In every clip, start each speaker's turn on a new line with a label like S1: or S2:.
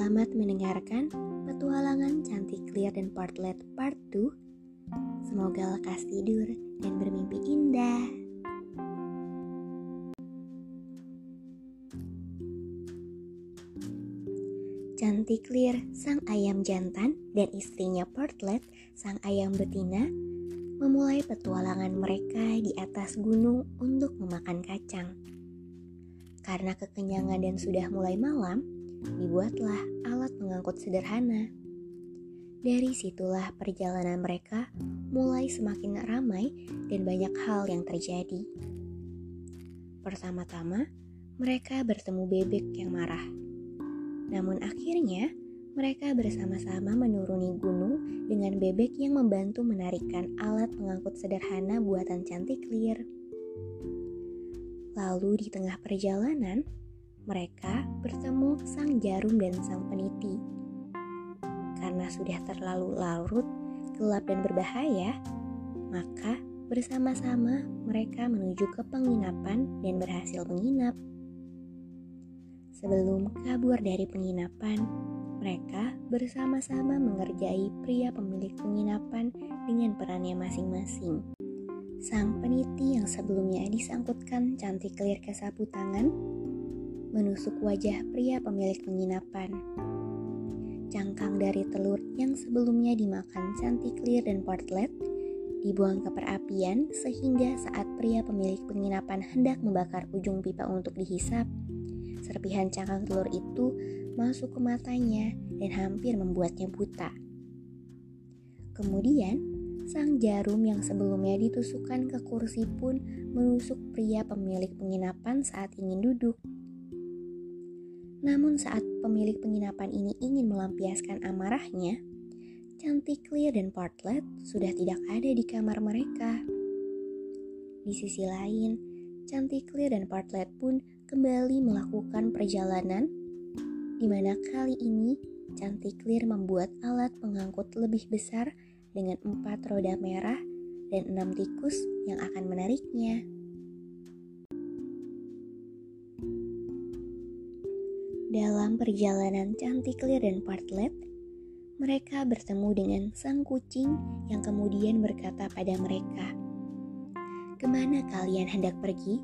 S1: Selamat mendengarkan petualangan cantik clear dan partlet part 2. Semoga lekas tidur dan bermimpi indah. Cantik clear sang ayam jantan dan istrinya Portlet, sang ayam betina, memulai petualangan mereka di atas gunung untuk memakan kacang. Karena kekenyangan dan sudah mulai malam, dibuatlah alat pengangkut sederhana. Dari situlah perjalanan mereka mulai semakin ramai dan banyak hal yang terjadi. Pertama-tama, mereka bertemu bebek yang marah. Namun akhirnya, mereka bersama-sama menuruni gunung dengan bebek yang membantu menarikkan alat pengangkut sederhana buatan cantik clear. Lalu di tengah perjalanan, mereka bertemu sang jarum dan sang peniti. Karena sudah terlalu larut, gelap dan berbahaya, maka bersama-sama mereka menuju ke penginapan dan berhasil menginap. Sebelum kabur dari penginapan, mereka bersama-sama mengerjai pria pemilik penginapan dengan perannya masing-masing. Sang peniti yang sebelumnya disangkutkan cantik clear ke sapu tangan menusuk wajah pria pemilik penginapan. Cangkang dari telur yang sebelumnya dimakan Chanticleer dan Portlet dibuang ke perapian sehingga saat pria pemilik penginapan hendak membakar ujung pipa untuk dihisap, serpihan cangkang telur itu masuk ke matanya dan hampir membuatnya buta. Kemudian, sang jarum yang sebelumnya ditusukkan ke kursi pun menusuk pria pemilik penginapan saat ingin duduk. Namun saat pemilik penginapan ini ingin melampiaskan amarahnya, Cantik Clear dan Portlet sudah tidak ada di kamar mereka. Di sisi lain, Cantik Clear dan Portlet pun kembali melakukan perjalanan di mana kali ini Cantik Clear membuat alat pengangkut lebih besar dengan empat roda merah dan enam tikus yang akan menariknya. Dalam perjalanan cantik Clear dan Partlet, mereka bertemu dengan sang kucing yang kemudian berkata pada mereka, Ke mana kalian hendak pergi?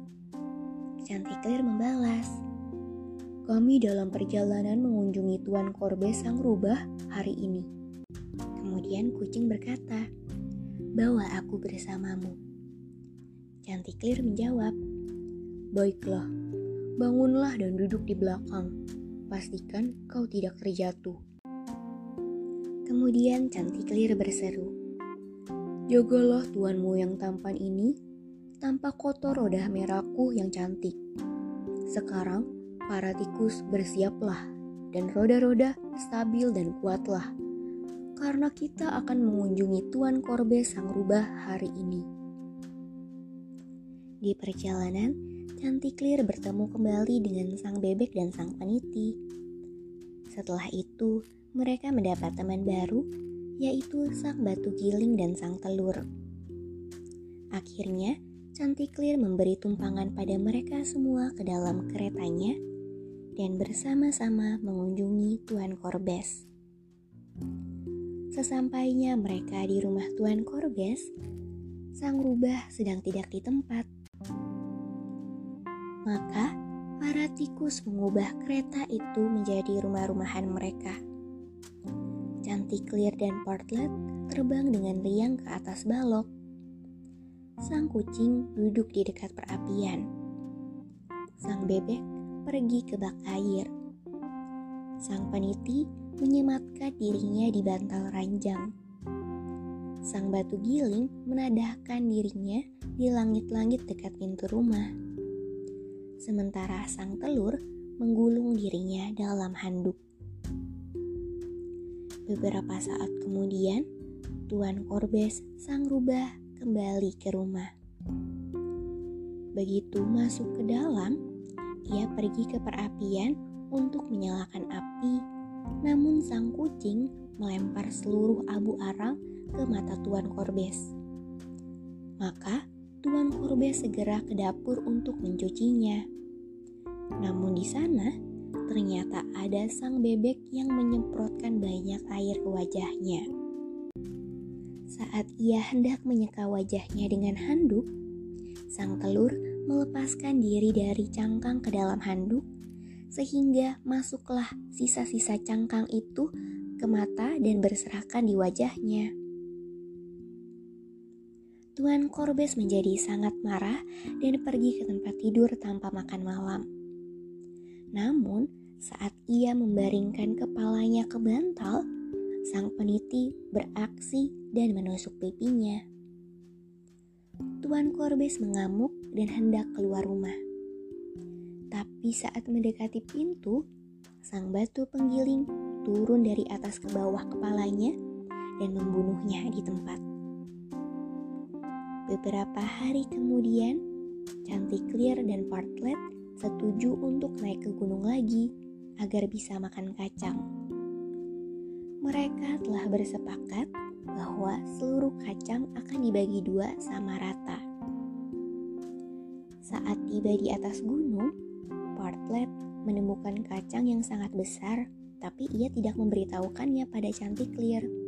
S1: Cantik Clear membalas, Kami dalam perjalanan mengunjungi Tuan Korbe Sang Rubah hari ini. Kemudian kucing berkata, Bawa aku bersamamu. Cantik Clear menjawab, Baiklah, bangunlah dan duduk di belakang pastikan kau tidak terjatuh. Kemudian Cantik Lir berseru, Jagalah tuanmu yang tampan ini, tanpa kotor roda merahku yang cantik. Sekarang, para tikus bersiaplah, dan roda-roda stabil dan kuatlah, karena kita akan mengunjungi Tuan Korbe Sang Rubah hari ini. Di perjalanan, Chanticleer bertemu kembali dengan sang bebek dan sang peniti. Setelah itu, mereka mendapat teman baru, yaitu sang batu giling dan sang telur. Akhirnya, Chanticleer memberi tumpangan pada mereka semua ke dalam keretanya dan bersama-sama mengunjungi Tuan Korbes. Sesampainya mereka di rumah Tuan Korbes, sang rubah sedang tidak di tempat. Maka para tikus mengubah kereta itu menjadi rumah-rumahan mereka. Cantik Clear dan Portlet terbang dengan riang ke atas balok. Sang kucing duduk di dekat perapian. Sang bebek pergi ke bak air. Sang peniti menyematkan dirinya di bantal ranjang. Sang batu giling menadahkan dirinya di langit-langit dekat pintu rumah sementara sang telur menggulung dirinya dalam handuk. Beberapa saat kemudian, Tuan Korbes sang rubah kembali ke rumah. Begitu masuk ke dalam, ia pergi ke perapian untuk menyalakan api, namun sang kucing melempar seluruh abu arang ke mata Tuan Korbes. Maka Tuan Korbes segera ke dapur untuk mencucinya. Namun di sana ternyata ada sang bebek yang menyemprotkan banyak air ke wajahnya. Saat ia hendak menyeka wajahnya dengan handuk, sang telur melepaskan diri dari cangkang ke dalam handuk, sehingga masuklah sisa-sisa cangkang itu ke mata dan berserakan di wajahnya. Tuan Korbes menjadi sangat marah dan pergi ke tempat tidur tanpa makan malam. Namun, saat ia membaringkan kepalanya ke bantal, sang peniti beraksi dan menusuk pipinya. Tuan Korbes mengamuk dan hendak keluar rumah. Tapi saat mendekati pintu, sang batu penggiling turun dari atas ke bawah kepalanya dan membunuhnya di tempat. Beberapa hari kemudian, Chanticleer dan Partlet setuju untuk naik ke gunung lagi agar bisa makan kacang. Mereka telah bersepakat bahwa seluruh kacang akan dibagi dua sama rata. Saat tiba di atas gunung, Partlet menemukan kacang yang sangat besar, tapi ia tidak memberitahukannya pada Chanticleer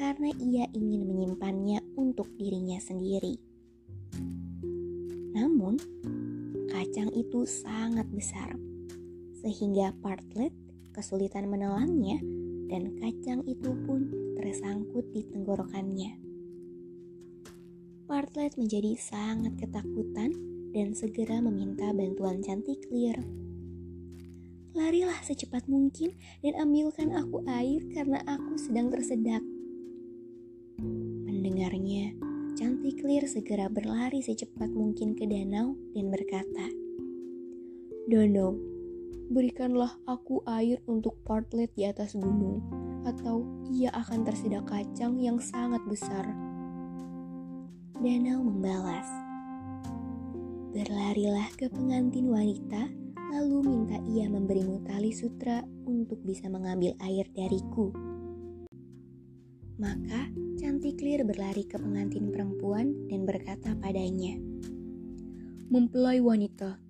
S1: karena ia ingin menyimpannya untuk dirinya sendiri. Namun, kacang itu sangat besar, sehingga Partlet kesulitan menelannya dan kacang itu pun tersangkut di tenggorokannya. Partlet menjadi sangat ketakutan dan segera meminta bantuan Chanticleer. Larilah secepat mungkin dan ambilkan aku air karena aku sedang tersedak mendengarnya, Chanticleer segera berlari secepat mungkin ke danau dan berkata, Danau, berikanlah aku air untuk Partlet di atas gunung, atau ia akan tersedak kacang yang sangat besar. Danau membalas, Berlarilah ke pengantin wanita, lalu minta ia memberimu tali sutra untuk bisa mengambil air dariku. Maka Chanticleer berlari ke pengantin perempuan dan berkata padanya, Mempelai wanita,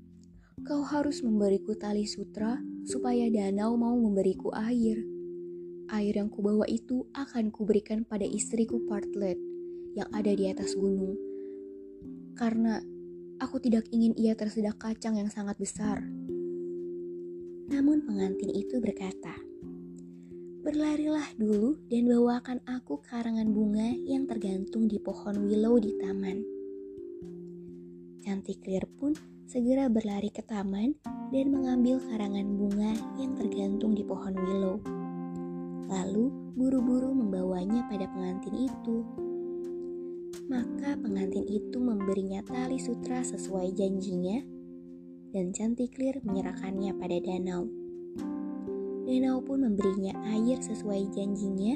S1: kau harus memberiku tali sutra supaya danau mau memberiku air. Air yang kubawa itu akan kuberikan pada istriku Partlet yang ada di atas gunung. Karena aku tidak ingin ia tersedak kacang yang sangat besar. Namun pengantin itu berkata, Berlarilah dulu dan bawakan aku karangan bunga yang tergantung di pohon willow di taman. Cantik Clear pun segera berlari ke taman dan mengambil karangan bunga yang tergantung di pohon willow. Lalu buru-buru membawanya pada pengantin itu. Maka pengantin itu memberinya tali sutra sesuai janjinya dan Cantik Clear menyerahkannya pada danau. Danau pun memberinya air sesuai janjinya,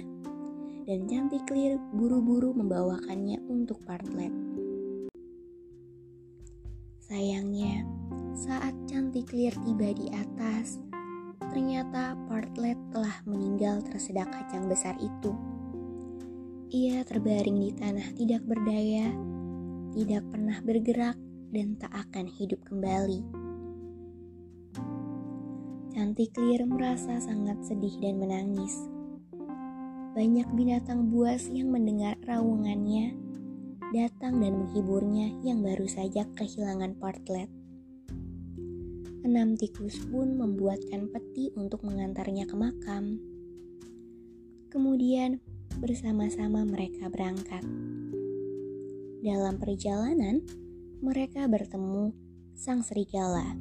S1: dan Chanticleer buru-buru membawakannya untuk Partlet. Sayangnya, saat Chanticleer tiba di atas, ternyata Partlet telah meninggal tersedak kacang besar itu. Ia terbaring di tanah tidak berdaya, tidak pernah bergerak, dan tak akan hidup kembali. Chanticleer merasa sangat sedih dan menangis. Banyak binatang buas yang mendengar raungannya datang dan menghiburnya yang baru saja kehilangan Partlet. Enam tikus pun membuatkan peti untuk mengantarnya ke makam. Kemudian bersama-sama mereka berangkat. Dalam perjalanan, mereka bertemu sang serigala.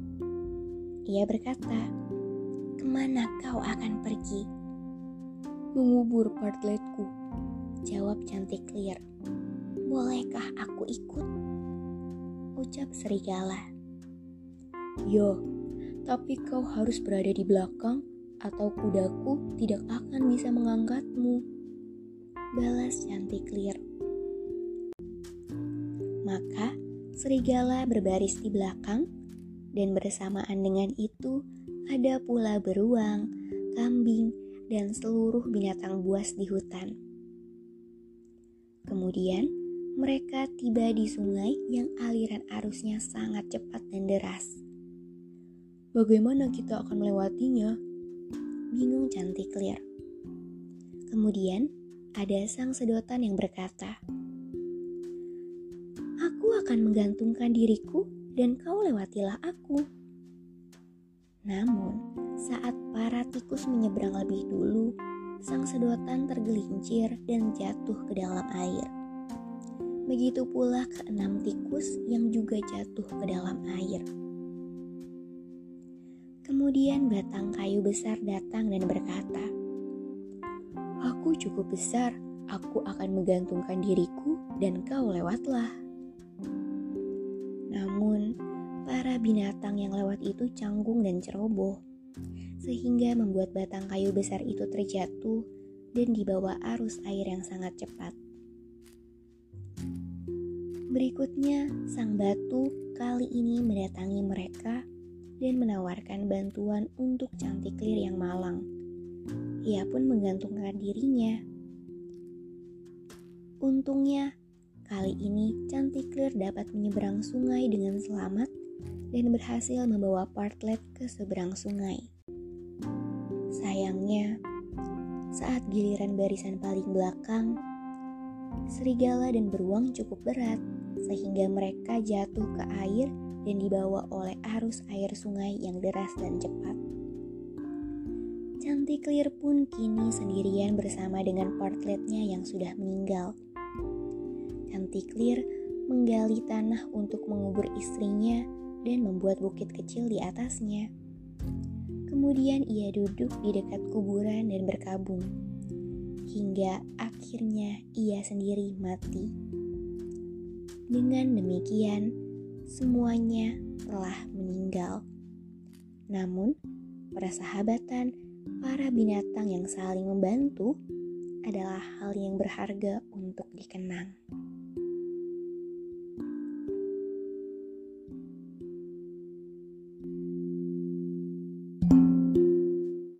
S1: Ia berkata, Ke mana kau akan pergi?
S2: Mengubur partletku.
S1: Jawab cantik clear. Bolehkah aku ikut? Ucap serigala.
S2: Yo, tapi kau harus berada di belakang atau kudaku tidak akan bisa mengangkatmu.
S1: Balas cantik Clear. Maka serigala berbaris di belakang dan bersamaan dengan itu ada pula beruang, kambing, dan seluruh binatang buas di hutan. Kemudian, mereka tiba di sungai yang aliran arusnya sangat cepat dan deras.
S2: Bagaimana kita akan melewatinya?
S1: Bingung cantik Clear. Kemudian ada sang sedotan yang berkata, Aku akan menggantungkan diriku dan kau lewatilah aku. Namun, saat para tikus menyeberang lebih dulu, sang sedotan tergelincir dan jatuh ke dalam air. Begitu pula keenam tikus yang juga jatuh ke dalam air. Kemudian batang kayu besar datang dan berkata,
S2: Aku cukup besar, aku akan menggantungkan diriku dan kau lewatlah.
S1: Namun, para binatang yang lewat itu canggung dan ceroboh, sehingga membuat batang kayu besar itu terjatuh dan dibawa arus air yang sangat cepat. Berikutnya, sang batu kali ini mendatangi mereka dan menawarkan bantuan untuk cantik lir yang malang. Ia pun menggantungkan dirinya. Untungnya, kali ini cantik lir dapat menyeberang sungai dengan selamat dan berhasil membawa Partlet ke seberang sungai. Sayangnya, saat giliran barisan paling belakang, serigala dan beruang cukup berat sehingga mereka jatuh ke air dan dibawa oleh arus air sungai yang deras dan cepat. Cantik Clear pun kini sendirian bersama dengan partletnya yang sudah meninggal. Cantik Clear menggali tanah untuk mengubur istrinya dan membuat bukit kecil di atasnya. Kemudian ia duduk di dekat kuburan dan berkabung, hingga akhirnya ia sendiri mati. Dengan demikian, semuanya telah meninggal. Namun, persahabatan para binatang yang saling membantu adalah hal yang berharga untuk dikenang.